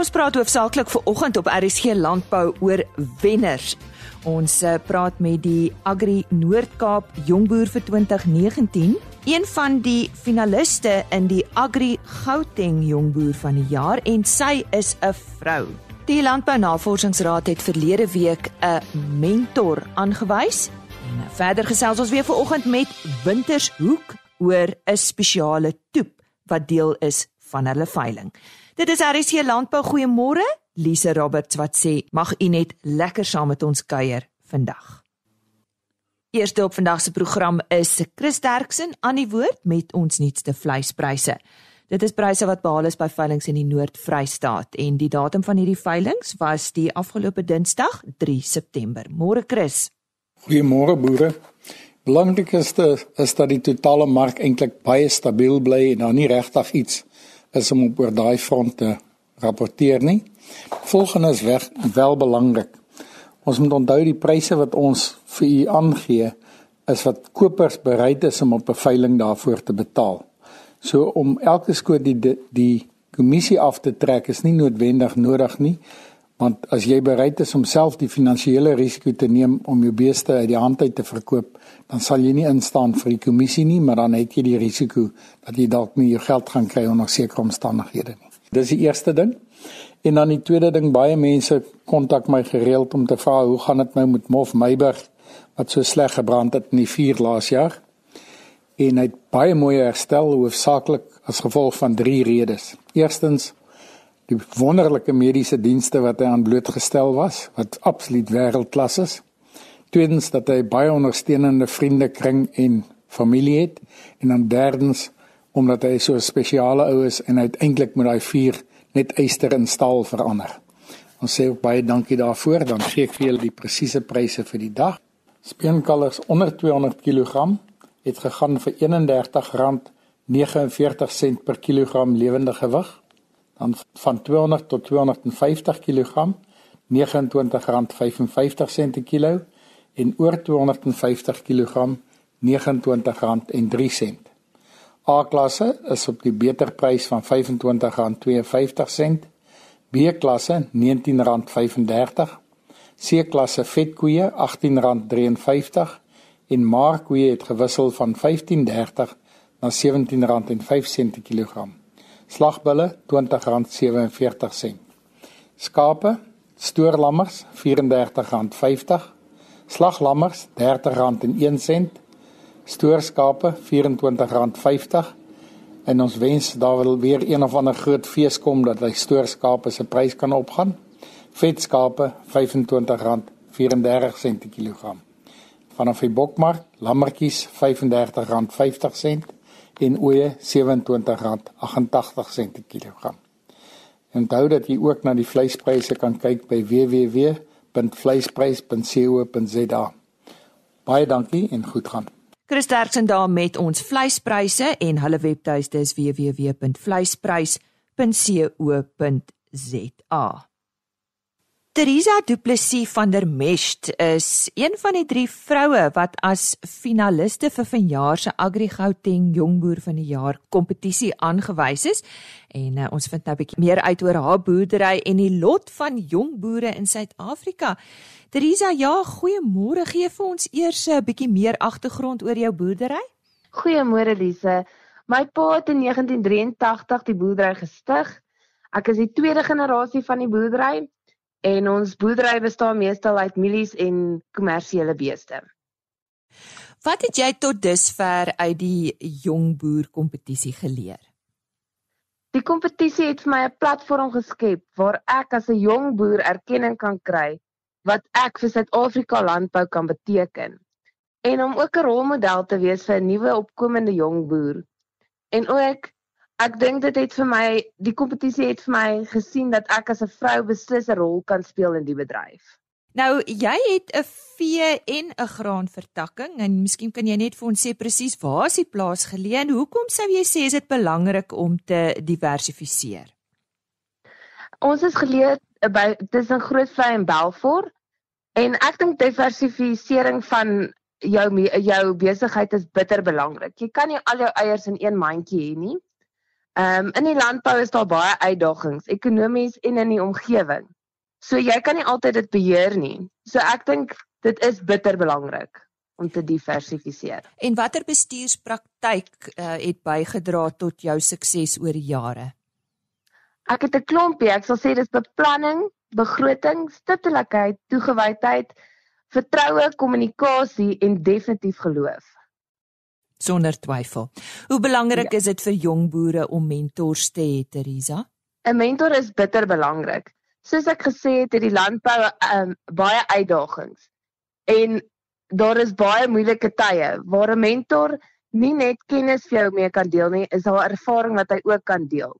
Ons praat hoofsaaklik ver oggend op RSG Landbou oor wenners. Ons uh, praat met die Agri Noord-Kaap Jongboer vir 2019, een van die finaliste in die Agri Gauteng Jongboer van die jaar en sy is 'n vrou. Die Landbou Navorsingsraad het verlede week 'n mentor aangewys. En verder gesels ons weer ver oggend met Wintershoek oor 'n spesiale toep wat deel is van hulle veiling. Dit is RC Landbou goeiemôre. Lise Roberts wat sê mag u net lekker saam met ons kuier vandag. Eerste op vandag se program is Chris Derksen aan die woord met ons nuutste vleispryse. Dit is pryse wat behaal is by veilinge in die Noord-Vrystaat en die datum van hierdie veilinge was die afgelope Dinsdag 3 September. Môre Chris. Goeiemôre boere. Belangrikste is dat die totale mark eintlik baie stabiel bly en daar nie regtig iets is om op oor daai front te rapporteer nie. Volgende is weg, wel belangrik. Ons moet onthou die pryse wat ons vir u aangee is wat kopers bereid is om op 'n veiling daarvoor te betaal. So om elke skoot die die, kommissie af te trek is nie noodwendig nodig nie, want as jy bereid is om self die finansiële risiko te neem om jou beeste uit die hand uit te verkoop, dan sal jy nie instaan vir die kommissie nie, maar dan het jy die risiko dat jy dalk nie jou geld gaan kry onder sekere omstandighede nie. Dis die eerste ding. En dan die tweede ding, baie mense kontak my gereeld om te vra hoe gaan dit nou met Mof Meiberg wat so sleg gebrand het in die vuur laas jaar? En hy het baie mooi herstel hoofsaaklik as gevolg van drie redes. Eerstens die wonderlike mediese dienste wat hy aan blootgestel was wat absoluut wêreldklas is. Tweedens dat hy baie ondersteunende vriende kring en familie het en dan derdens omdat hy so 'n spesiale ou is en hy uiteindelik met daai vuur net yster in staal verander. Ons sê ook baie dankie daarvoor. Dan gee ek vir julle die presiese pryse vir die dag. Speenkalvers onder 200 kg het gegaan vir R31.49 per kilogram lewende gewig dan van 200 tot 250 kg R29.55 per kilo en oor 250 kg R29.03. A-klasse is op die beter prys van R25.52, B-klasse R19.35, C-klasse vetkoeie R18.53 en maarkoeie het gewissel van R15.30 na R17.05 per kilogram slagbulle R20.47. Skape, stoorlammers R34.50, slaglammers R30.01, stoorskape R24.50 en ons wens daar wil weer een of ander groot fees kom dat hy stoorskape se prys kan opgaan. Vetskape R25.34 per kilogram. Vanaf die bokmark, lammertjies R35.50 en oeye R27.88 per kilogram. Onthou dat jy ook na die vleispryse kan kyk by www.vleisprys.co.za. Baie dankie en goed gaan. Chris Derksen daar met ons vleispryse en hulle webtuiste is www.vleisprys.co.za. Teresa Du Plessis van der Mest is een van die drie vroue wat as finaliste vir vanjaar se Agri Gauteng Jongboer van die Jaar kompetisie aangewys is. En uh, ons vind nou 'n bietjie meer uit oor haar boerdery en die lot van jong boere in Suid-Afrika. Teresa, ja, goeiemôre. Gee vir ons eers 'n bietjie meer agtergrond oor jou boerdery. Goeiemôre Lise. My pa het in 1983 die boerdery gestig. Ek is die tweede generasie van die boerdery en ons boerdery bestaan meestal uit mielies en kommersiële beeste. Wat het jy tot dusver uit die jong boer kompetisie geleer? Die kompetisie het vir my 'n platform geskep waar ek as 'n jong boer erkenning kan kry wat ek vir Suid-Afrika landbou kan beteken en om ook 'n rolmodel te wees vir 'n nuwe opkomende jong boer. En ook Ek dink dit het vir my die kompetisie het vir my gesien dat ek as 'n vrou beslis 'n rol kan speel in die bedryf. Nou, jy het 'n vee en 'n graanvertakking en miskien kan jy net vir ons sê presies waar is die plaas geleë en hoekom sou jy sê is dit belangrik om te diversifiseer? Ons is geleë by tussen Grootvlei en Belfort en ek dink diversifisering van jou jou besigheid is bitter belangrik. Jy kan nie al jou eiers in een mandjie hê nie. Ehm um, in die landbou is daar baie uitdagings, ekonomies en in die omgewing. So jy kan nie altyd dit beheer nie. So ek dink dit is bitter belangrik om te diversifiseer. En watter bestuurspraktyk uh, het bygedra tot jou sukses oor die jare? Ek het 'n klompie, ek sal sê dis beplanning, begroting, stiptelikheid, toegewydheid, vertroue, kommunikasie en definitief geloof. Sonder twyfel. Hoe belangrik ja. is dit vir jong boere om mentors te hê, Teresa? 'n Mentor is bitter belangrik. Soos ek gesê het, het die landbou um, baie uitdagings. En daar is baie moeilike tye waar 'n mentor nie net kennis vir jou mee kan deel nie, is daar ervaring wat hy ook kan deel.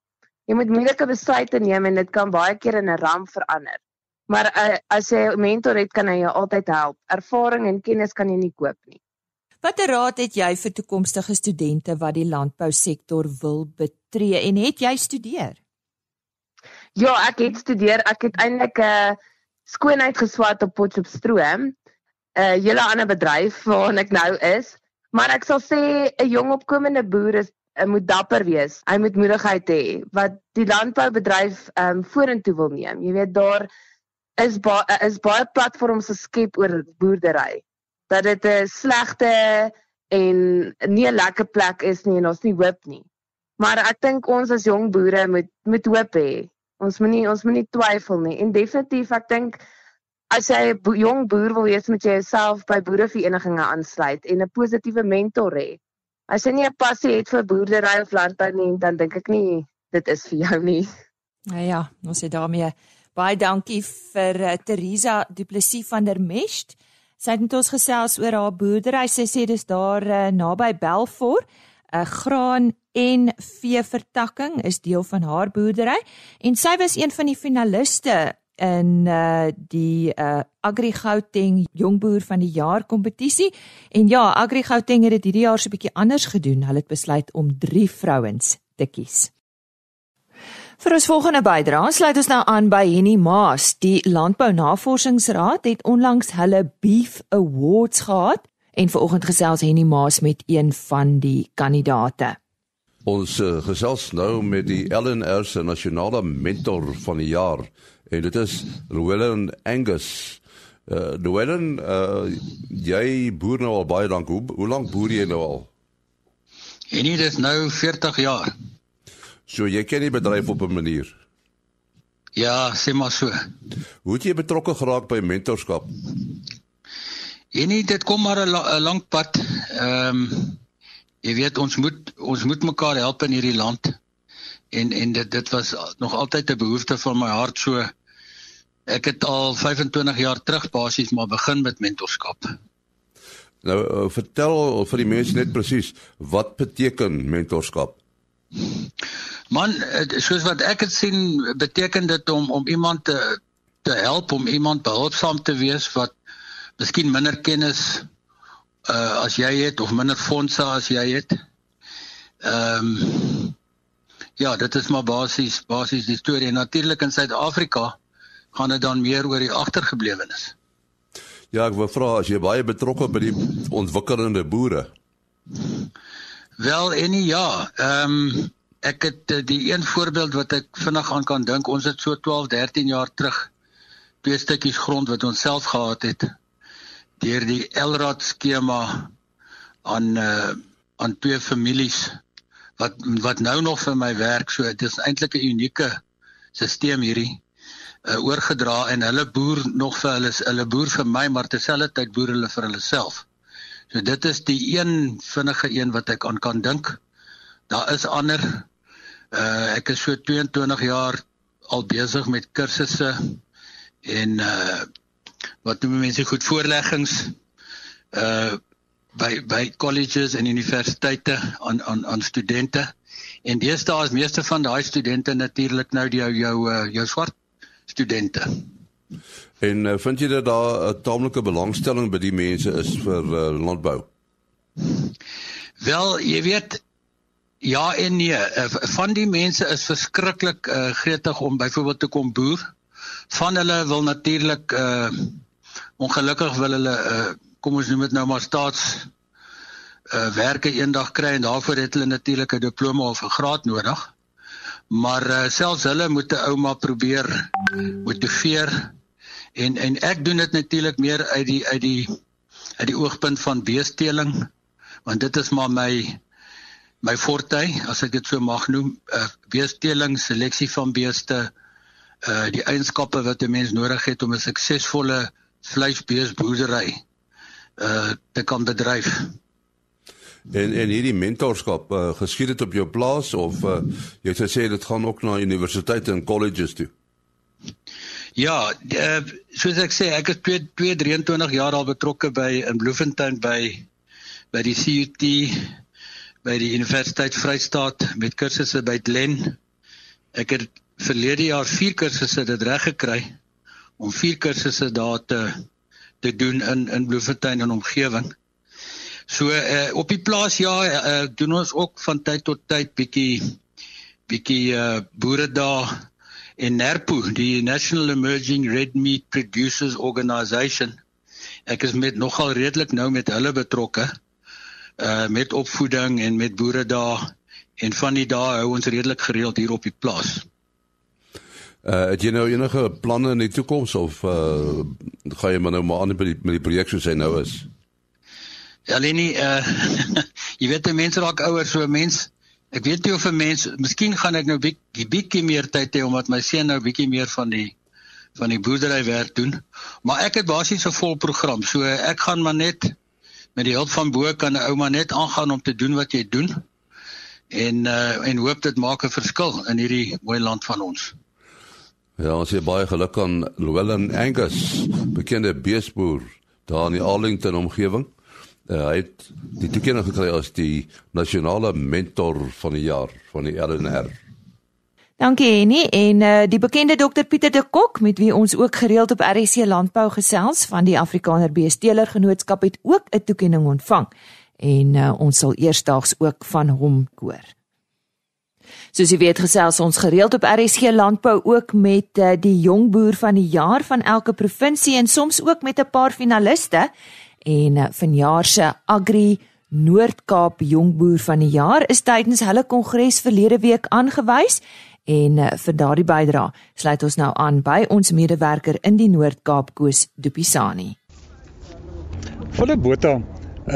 Jy moet moeilike besluite neem en dit kan baie keer in 'n ramp verander. Maar uh, as jy 'n mentor het, kan hy jou altyd help. Ervaring en kennis kan jy nie koop nie. Watter raad het jy vir toekomstige studente wat die landbousektor wil betree en het jy studeer? Ja, ek het studeer. Ek het eintlik 'n uh, skoonheid geswat op Potchefstroom 'n uh, hele ander bedryf waarin ek nou is, maar ek sal sê 'n jong opkomende boer is uh, moet dapper wees. Hy moet moedigheid hê wat die landboubedryf ehm um, vorentoe wil neem. Jy weet daar is ba is baie platforms geskep oor boerdery. Dat dit 'n slegte en nie 'n lekker plek is nie en ons nie hoop nie. Maar ek dink ons as jong boere moet moet hoop hê. Ons moenie ons moenie twyfel nie. En definitief ek dink as jy 'n bo jong boer wil wees, moet jy jouself by boereverenigings aansluit en 'n positiewe mentor hê. As jy nie 'n passie het vir boerdery of landbou nie, dan dink ek nie dit is vir jou nie. Nou ja, ons sê daarmee baie dankie vir uh, Teresa Du Plessis van der Mest. Sy het met ons gesels oor haar boerdery. Sy sê dis daar uh, naby Belfort. 'n uh, graan en vee vertakking is deel van haar boerdery en sy was een van die finaliste in uh die uh Agri Gauteng Jongboer van die Jaar kompetisie. En ja, Agri Gauteng het dit hierdie jaar so 'n bietjie anders gedoen. Hulle het besluit om 3 vrouens te kies. Vir ons volgende bydrae sluit ons nou aan by Henny Maas. Die Landbou Navorsingsraad het onlangs hulle Beef Awards gehad en vanoggend gesels Henny Maas met een van die kandidate. Ons uh, gesels nou met die LNR se nasionale mentor van die jaar en dit is Llewellyn Angus. Uh Llewellyn, uh jy boer nou al baie lank. Hoe hoe lank boer jy nou al? En dit is nou 40 jaar. So jy ken die bedryf op 'n manier. Ja, sê maar so. Hoe het jy betrokke geraak by mentorskap? En dit kom maar 'n lang pad. Ehm um, jy weet ons moet ons moet mekaar help in hierdie land. En en dit dit was nog altyd 'n behoefte van my hart so ek het al 25 jaar terug basies maar begin met mentorskap. Nou uh, vertel vir die mense net presies wat beteken mentorskap? Man, soos wat ek dit sien, beteken dit om om iemand te te help om iemand behulpsaam te wees wat miskien minder kennis uh as jy het of minder fondse as jy het. Ehm um, ja, dit is maar basies basies die storie en natuurlik in Suid-Afrika gaan dit dan meer oor die agtergeblewenes. Ja, ek wil vra as jy baie betrokke by die ontwikkelende boere. Wel en ja, ehm um, ek het uh, die een voorbeeld wat ek vinnig aan kan dink, ons het so 12, 13 jaar terug twee stukkies grond wat ons self gehad het deur die Elrad skema aan uh, aan twee families wat wat nou nog vir my werk. So dit is eintlik 'n unieke stelsel hierdie uh, oorgedra en hulle boer nog vir hulle hulle boer vir my maar terselfdertyd boer hulle vir hulle self. So dit is die een vinnige een wat ek aan kan dink. Daar is ander uh ek is so 22 jaar al besig met kursusse en uh wat noem mense goed voorleggings uh by by colleges en universiteite aan aan aan studente. En deesdae is meeste van daai studente natuurlik nou die jou jou jou swart studente. En uh, vind jy dat daar 'n taamlike belangstelling by die mense is vir uh, landbou? Wel, jy weet ja en nee, uh, van die mense is verskriklik uh, gretig om byvoorbeeld te kom boer. Van hulle wil natuurlik uh ongelukkig wil hulle uh kom ons noem dit nou maar staats uh werke eendag kry en daarvoor het hulle natuurlik 'n diploma of 'n graad nodig. Maar uh, selfs hulle moet 'n ouma probeer motiveer en en ek doen dit natuurlik meer uit die uit die uit die oogpunt van beesteling want dit is maar my my forte as ek dit so mag noem uh, beesteling seleksie van beeste uh die eienskappe wat 'n mens nodig het om 'n suksesvolle vleisbeesboerdery uh te kan bedryf. En en hierdie mentorskap uh, geskied dit op jou plaas of uh, jy het gesê dit gaan ook na universiteite en colleges toe. Ja, uh, soos ek sê, ek is 2 23 jaar al betrokke by in Bloemfontein by by die CUT by die Universiteit Vrystaat met kursusse by Glen. Ek het verlede jaar 4 kursusse dit reg gekry om 4 kursusse daar te te doen in in Bloemfontein en omgewing. So uh, op die plaas ja, uh, doen ons ook van tyd tot tyd bietjie bietjie uh, boere daar en NERPO, die National Emerging Red Meat Producers Organisation. Ek is met nogal redelik nou met hulle betrokke met opvoeding en met boere daar en van die dae hou ons redelik gereeld hier op die plaas. Uh het jy nou enige planne in die toekoms of uh gaan jy maar nou maar aan met die met die projek soos hy nou is? Ja, Leni, uh jy weet die mense raak ouer so 'n mens ek weet nie of 'n mens miskien gaan ek nou bietjie bietjie meer tyd hê omdat my seun nou bietjie meer van die van die boerdery werk doen. Maar ek het basies 'n vol program. So ek gaan maar net met die hulp van bo kan 'n ouma net aangaan om te doen wat jy doen. En uh en hoop dit maak 'n verskil in hierdie mooi land van ons. Ja, ons het baie geluk aan Llewellyn Angus, bekende beesboer daar in die Arlington omgewing. Uh, hy het die toekenning gekry as die nasionale mentor van die jaar van die LNR. Dankie Henny en uh, die bekende dokter Pieter de Kok met wie ons ook gereeld op RC Landbou gesels van die Afrikaner Beesteler Genootskap het ook 'n toekenning ontvang. En uh, ons sal eersdaags ook van hom hoor. Soos jy weet gesels ons gereeld op RSG Landbou ook met uh, die jong boer van die jaar van elke provinsie en soms ook met 'n paar finaliste. En uh, vanjaar se Agri Noord-Kaap jongboer van die jaar is tydens hulle kongres verlede week aangewys En uh, vir daardie bydrae sluit ons nou aan by ons medewerker in die Noord-Kaap Koos Dupisani. Philip Botha, 'n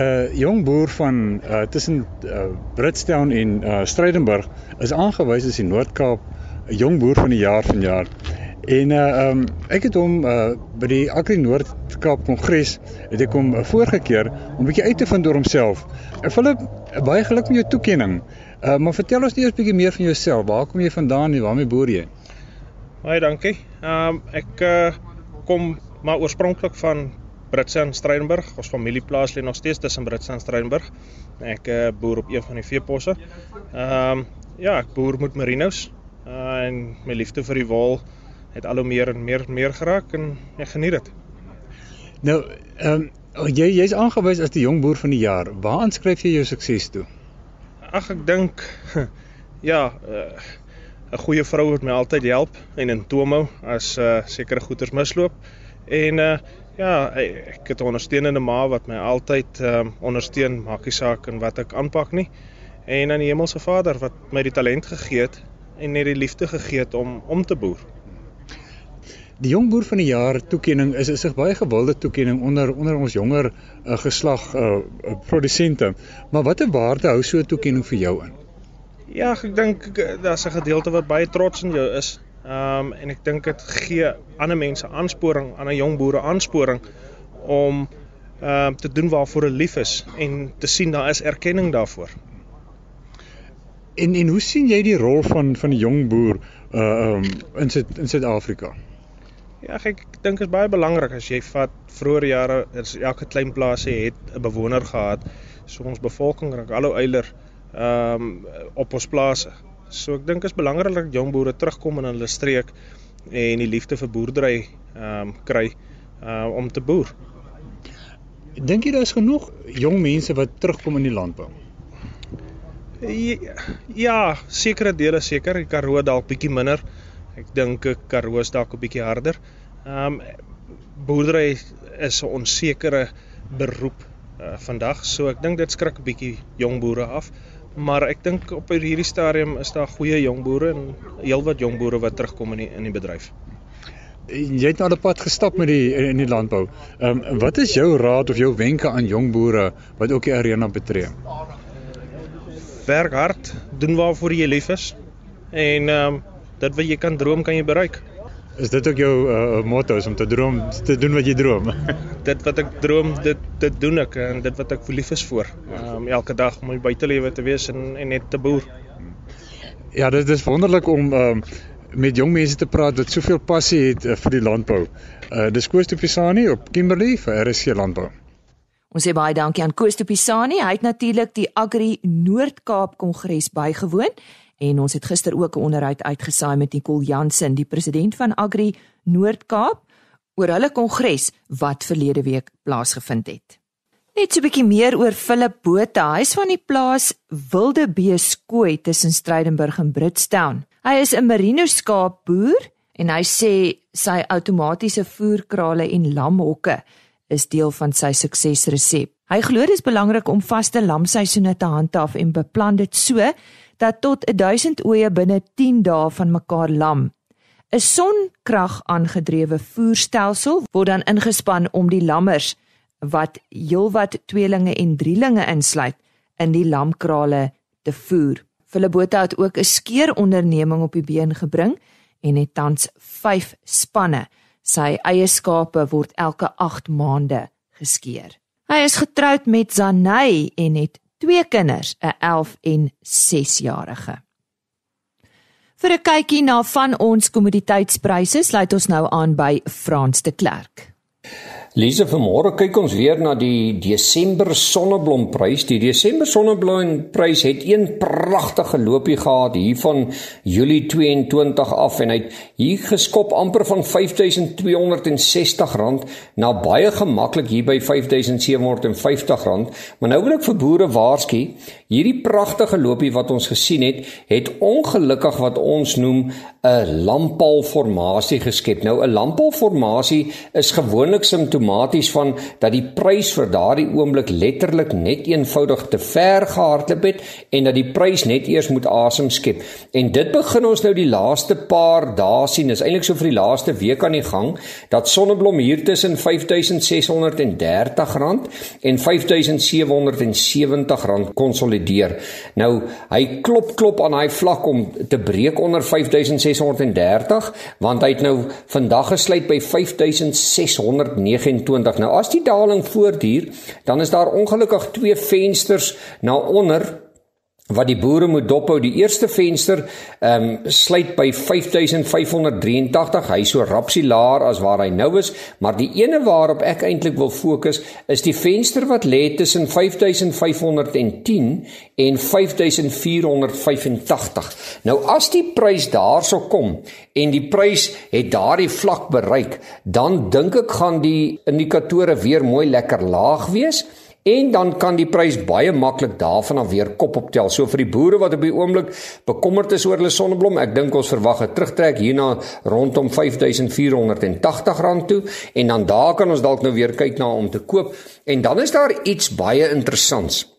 uh, jong boer van uh, tussen uh, Britstown en uh, Stellenberg is aangewys as die Noord-Kaap jong boer van die jaar vanjaar. En uh um ek het hom uh by die Agri Noord-Kaap Kongres het ek hom uh, vorige keer om 'n bietjie uit te vind oor homself. En Philip, baie geluk met jou toekenning. Uh, maar vertel ons eers 'n bietjie meer van jouself. Waar kom jy vandaan en waarmee boer jy? Baie dankie. Ehm um, ek uh, kom maar oorspronklik van Britse en Stellenberg. Ons familieplaas lê nog steeds tussen Britse en Stellenberg. Ek uh, boer op een van die veeposse. Ehm um, ja, ek boer met merinos. Uh, en my liefde vir die wol het al hoe meer en meer meer geraak en ek geniet dit. Nou, ehm um, jy jy's aangewys as die jong boer van die jaar. Waar aanskryf jy jou sukses toe? Ag ek dink ja, eh, 'n uh, goeie vrou wat my altyd help en in Tomo as uh, sekere goeders misloop. En uh, ja, ek het 'n ondersteunende ma wat my altyd um, ondersteun, maak nie saak in wat ek aanpak nie. En aan die Hemelse Vader wat my die talent gegee het en net die liefde gegee het om om te boer. Die jong boer van die jaar toekenning is 'n baie gewilde toekenning onder onder ons jonger uh, geslag uh, produsente. Maar watter waarde hou so 'n toekenning vir jou in? Ja, ek dink daar's 'n gedeelte wat baie trots in jou is. Ehm um, en ek dink dit gee ander mense aansporing, ander jong boere aansporing om ehm um, te doen waarvoor hulle lief is en te sien daar is erkenning daarvoor. En en hoe sien jy die rol van van die jong boer uh um in Suid in Suid-Afrika? Ja, ek dink dit is baie belangrik as jy vat vroeë jare is elke klein plaasie het 'n bewoner gehad. So ons bevolking raak al hoe eiler ehm um, op ons plase. So ek dink is belangrik dat jong boere terugkom in hulle streek en die liefde vir boerdery ehm um, kry uh, om te boer. Dink jy daar is genoeg jong mense wat terugkom in die landbou? Ja, ja sekere dele seker, die Karoo dalk bietjie minder. Ek dink Karoo is dalk 'n bietjie harder. Ehm um, boerdery is 'n onsekere beroep uh, vandag, so ek dink dit skrik 'n bietjie jong boere af. Maar ek dink op hierdie stadium is daar goeie jong boere en heelwat jong boere wat terugkom in die in die bedryf. Jy het nou 'n pad gestap met die in die landbou. Ehm um, wat is jou raad of jou wenke aan jong boere wat ook die arena betree? Werk hard, doen waarvoor jy lief is en ehm um, dit wat jy kan droom kan jy bereik. Is dit ook jou uh, motto om te droom te doen wat jy droom? dit wat ek droom, dit dit doen ek en dit wat ek lief is vir. Ehm um, elke dag om my buitelewe te wees en en net te boer. Ja, dit is wonderlik om ehm um, met jong mense te praat wat soveel passie het uh, vir die landbou. Uh dis Koos de Pisani op Kimberley vir RSC Landbou. Ons sê baie dankie aan Koos de Pisani. Hy het natuurlik die Agri Noord-Kaap Kongres bygewoon en ons het gister ook 'n onderhoud uitgesaai met Nicole Jansen, die president van Agri Noord-Kaap oor hulle kongres wat verlede week plaasgevind het. Net so 'n bietjie meer oor Philip Botha. Hy's van die plaas Wilde Beeskooi tussen Stellenberg en Britstown. Hy is 'n merino skaapboer en hy sê sy outomatiese voerkrale en lamhokke is deel van sy suksesresep. Hy glo dit is belangrik om vaste lamseisoene te handhaaf en beplan dit so dat tot 1000 oeye binne 10 dae van mekaar lam. 'n Sonkrag aangedrewe voerstelsel word dan ingespan om die lammers wat heelwat tweelinge en drielinge insluit in die lamkrale te voer. Philibota het ook 'n skeeronderneming op die been gebring en het tans 5 spanne. Sy eie skape word elke 8 maande geskeer. Hy is getroud met Zanay en het twee kinders, 'n 11 en 6 jarige. Vir 'n kykie na van ons kommoditeitspryse, sluit ons nou aan by Frans de Klerk. Lise, vanmôre kyk ons weer na die Desember sonneblomprys. Die Desember sonneblomprys het een pragtige loopie gehad hier van Julie 22 af en hy het hier geskop amper van R5260 na baie gemaklik hier by R5750. Maar nou wil ek vir boere waarsku, hierdie pragtige loopie wat ons gesien het, het ongelukkig wat ons noem 'n lampaalformasie geskep. Nou 'n lampaalformasie is gewoonlik simptomaties outomaties van dat die prys vir daardie oomblik letterlik net eenvoudig te ver gehardloop het en dat die prys net eers moet asem skep. En dit begin ons nou die laaste paar dae sien. Dis eintlik so vir die laaste week aan die gang dat sonneblom hier tussen R5630 en R5770 konsolideer. Nou, hy klop klop aan daai vlak om te breek onder 5630 want hy het nou vandag gesluit by 5609 25. Nou as die daling voortduur, dan is daar ongelukkig twee vensters na onder wat die boere moet dophou. Die eerste venster ehm um, sluit by 5583. Hy so rapsie laer as waar hy nou is, maar die ene waarop ek eintlik wil fokus is die venster wat lê tussen 5510 en 5485. Nou as die prys daarso kom en die prys het daardie vlak bereik, dan dink ek gaan die indikatore weer mooi lekker laag wees en dan kan die prys baie maklik daarvan af weer kop optel. So vir die boere wat op die oomblik bekommerd is oor hulle sonneblom, ek dink ons verwag 'n terugtrek hierna rondom R5480 toe en dan daar kan ons dalk nou weer kyk na om te koop. En dan is daar iets baie interessants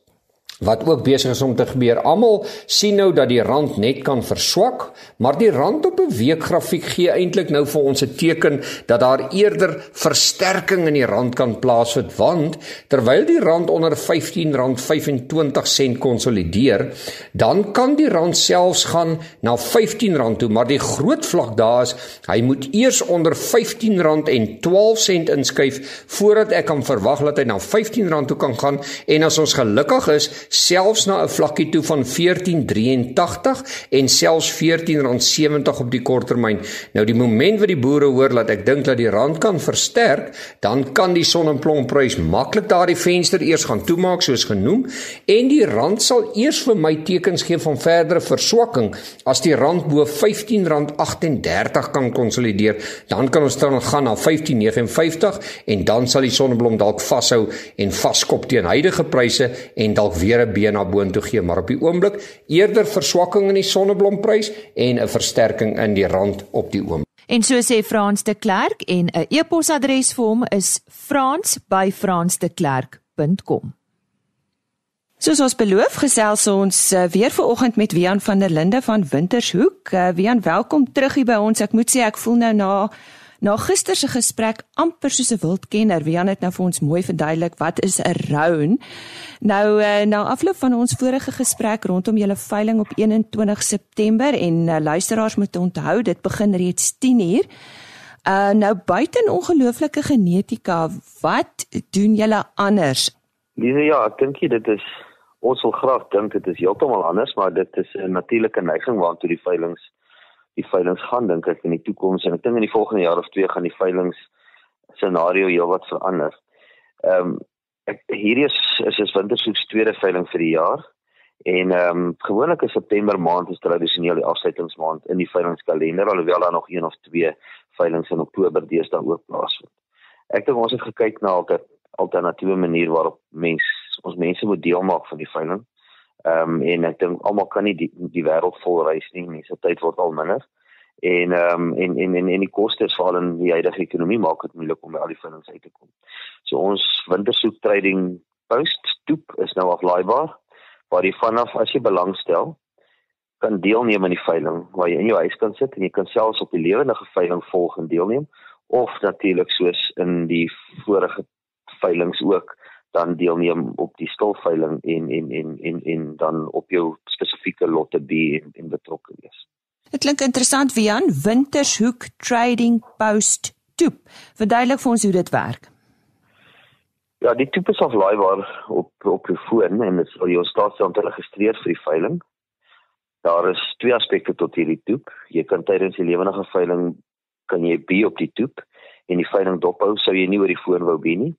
wat ook besig is om te gebeur. Almal sien nou dat die rand net kan verswak, maar die rand op 'n weekgrafiek gee eintlik nou vir ons 'n teken dat daar eerder versterking in die rand kan plaasvind, want terwyl die rand onder R15.25 konsolideer, dan kan die rand selfs gaan na R15 toe, maar die groot vlak daar is, hy moet eers onder R15.12 inskuif voordat ek kan verwag dat hy na R15 toe kan gaan en as ons gelukkig is selfs na 'n vlakkie toe van 1483 en selfs 1470 op die korttermyn. Nou die oomblik wat die boere hoor dat ek dink dat die rand kan versterk, dan kan die sonneblomprys maklik daardie venster eers gaan toemaak soos genoem en die rand sal eers vir my tekens gee van verdere verswakking as die rand bo R15.38 kan konsolideer, dan kan ons dan gaan na 15.59 en dan sal die sonneblom dalk vashou en vaskop teen huidige pryse en dalk weer 'n been na boontoe gee, maar op die oomblik eerder verswakking in die sonneblomprys en 'n versterking in die rand op die oomblik. En so sê Frans de Klerk en 'n e-posadres vir hom is frans@fransdeklerk.com. Soos ons beloof, gesels ons uh, weer vanoggend met Wian van der Linde van Wintershoek. Uh, Wian, welkom terug hier by ons. Ek moet sê ek voel nou na na gister se gesprek amper soos 'n wildkenner. Wian het nou vir ons mooi verduidelik wat is 'n roun. Nou uh, na afloop van ons vorige gesprek rondom julle veiling op 21 September en uh, luisteraars moet onthou dit begin reeds 10uur. Uh nou buiten ongelooflike genetika, wat doen julle anders? Dis ja, ek dink dit is ons wil graag dink dit is heeltemal anders, maar dit is 'n natuurlike neiging waartoe die veilinge die veilinge gaan dink ek in die toekoms en ek dink in die volgende jaar of twee gaan die veilinge scenario heelwat verander. Ehm um, ek hierdie is is is wintersoek se tweede veiling vir die jaar. En ehm um, gewoonlik is September maand is tradisioneel die afsluitingsmaand in die veilingskalender alhoewel daar nog een of twee veilinge in Oktober deesdae ook plaasvind. Ek dink ons het gekyk na 'n alternatiewe manier waarop mens ons mense moet deel maak van die veiling. Ehm um, en ek dink almal kan nie die, die wêreld vol reis nie. Mense tyd word al minder. En ehm um, en, en en en die kostes val in die huidige ekonomie maak dit moeilik om by al die veilings uit te kom. So ons wintersoek trading post stoep is nou aflaaibaar waar jy vanaf as jy belangstel kan deelneem aan die veiling waar jy in jou huis kan sit en jy kan selfs op die lewendige veiling volg en deelneem of natuurlik soos in die vorige veilings ook dan deelneem op die stilveiling en en en en en dan op jou spesifieke lotte B en, en betrokke wees. Dit klink interessant Wian Wintershoek Trading Post Toep. Verduidelik vir ons hoe dit werk. Ja, die tipe is aflaaibaar op op jou foon en dit sal jou staatsel om te registreer vir die veiling. Daar is twee aspekte tot hierdie toep. Jy kan tydens die lewendige veiling kan jy be op die toep en die veiling dophou sou jy nie oor die foon wou be nie.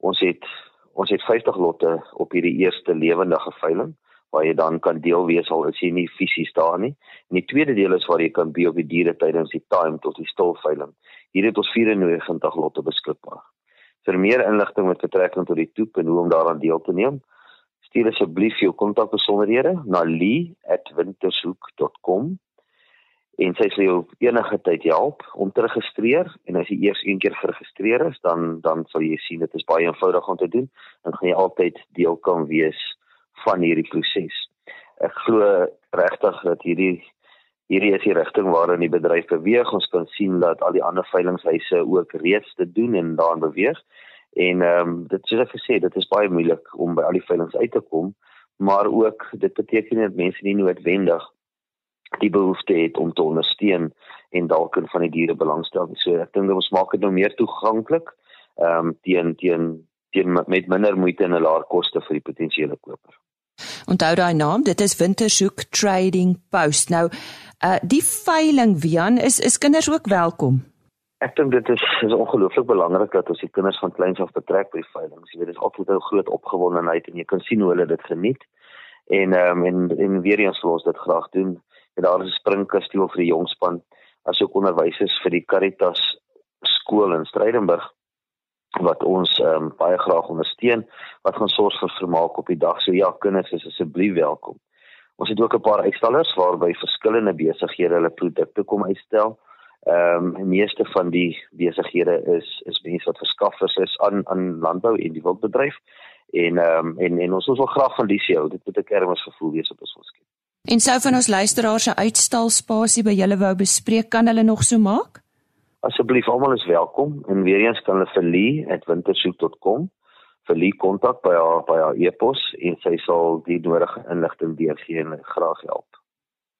Ons het ons het 50 lotte op hierdie eerste lewendige veiling waar jy dan kan deel wees al is jy nie fisies daar nie. En die tweede deel is waar jy kan be op die diere tydens die time tot die stilveiling. Hier het ons 94 lotte beskikbaar. Vir meer inligting met betrekking tot die toep en hoe om daaraan deel te neem, stuur asseblief jou kontakbesonderhede na lee@wintershoek.com en sy sal jou enige tyd help om te registreer en as jy eers een keer geregistreer is, dan dan sal jy sien dit is baie eenvoudig om te doen en gaan jy altyd deel kan wees van hierdie proses. Ek glo regtig dat hierdie hierdie is die rigting waarin die bedryf beweeg. Ons kan sien dat al die ander veilinghuise ook reeds dit doen en daarin beweeg. En ehm um, dit soos ek gesê, dit is baie moeilik om by al die veilings uit te kom, maar ook dit beteken dat mense nie noodwendig die behoefte het om te ondersteun en dalk in van die diere belangstel. So ek dink ons maak dit nou meer toeganklik ehm um, teen teen teen met minder moeite en 'n laer koste vir die potensiële koper. Onthou daai naam, dit is Wintersoek Trading Post. Nou, uh die veiling Wian is is kinders ook welkom. Ek dink dit is is ongelooflik belangrik dat ons die kinders van kleins af betrek by die veiling. Jy weet dit is altyd 'n groot opgewondenheid en jy kan sien hoe hulle dit geniet. En ehm um, en en weer eens wil ons dit graag doen. En daar is 'n springkasteel vir die jongspan asook onderwysers vir die Caritas skool in Stellenbosch wat ons um, baie graag ondersteun wat gaan sorg vir vermaak op die dag. So ja, kinders is asseblief welkom. Ons het ook 'n paar uitstallers waarby verskillende besighede hulle produkte kom uitstel. Ehm um, die meeste van die besighede is is mense wat verskaffers is aan aan landbou en die wildbedryf en ehm um, en en ons ons wil graag van die show dit moet 'n kermis gevoel wees op ons skep. En sou van ons luisteraars se uitstalspasie by julle wou bespreek kan hulle nog so maak? asseblief almal is welkom en weer eens kan hulle vir lee@wintersoek.com vir lee kontak by haar by haar e-pos en sy sal die nodige inligting deurgee en graag help.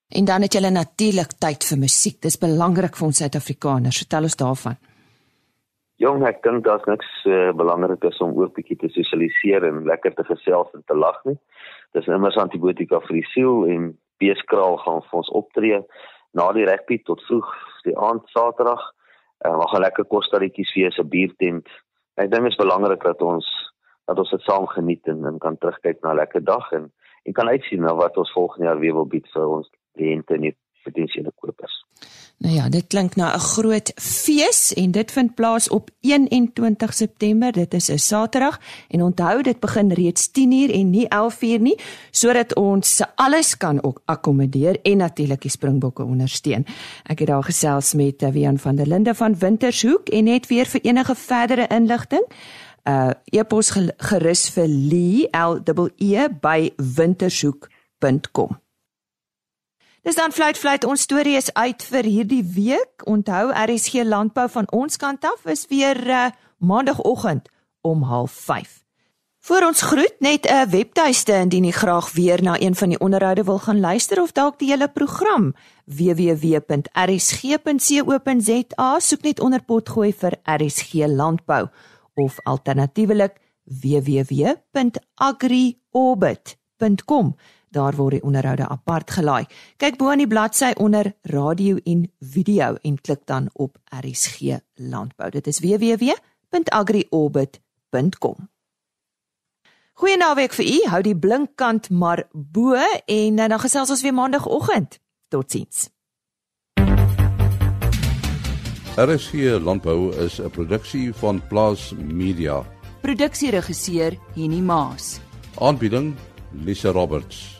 En dan het jy natuurlik tyd vir musiek. Dis belangrik vir ons Suid-Afrikaners. Vertel ons daarvan. Jong, ek dink daar's niks uh, belangriker as om ook bietjie te sosialiseer en lekker te gesels en te lag nie. Dis immers antibiotika vir die siel en beeskraal gaan vir ons optree na die rugby tot vroeg die aand Saterdag. Uh, maar gaan lekker kostarretjies wees, 'n biertent. Ek dink dit is belangrik dat ons dat ons dit saam geniet en, en kan terugkyk na 'n lekker dag en en kan uitsien na wat ons volgende jaar weer wil bied vir ons kliënte en potensiële kopers. Nou ja, dit klink na 'n groot fees en dit vind plaas op 21 September. Dit is 'n Saterdag en onthou dit begin reeds 10uur en nie 11uur nie, sodat ons alles kan ook akkommodeer en natuurlik die Springbokke ondersteun. Ek het daar gesels met Wian van der Linde van Wintershoek en net weer vir enige verdere inligting Uh e-pos gerus vir Lee L E E by wintersoek.com. Dis dan fluit fluit ons storie is uit vir hierdie week. Onthou RSG landbou van ons kant af is weer uh, maandagooggend om 05:30. Voor ons groet net 'n webtuiste indien jy graag weer na een van die onderhoude wil gaan luister of dalk die hele program www.rsg.co.za soek net onder potgooi vir RSG landbou of alternatiefelik www.agriorbit.com daar word die onderhoude apart gelaai. Kyk bo aan die bladsy onder radio en video en klik dan op RSG landbou. Dit is www.agriorbit.com. Goeie naweek vir u. Hou die blinkkant maar bo en eh, dan gesels ons weer maandagooggend. Totsiens. RSG Landbou is 'n produksie van Plaas Media. Produksieregisseur Henny Maas. Aanbieding Lisa Roberts.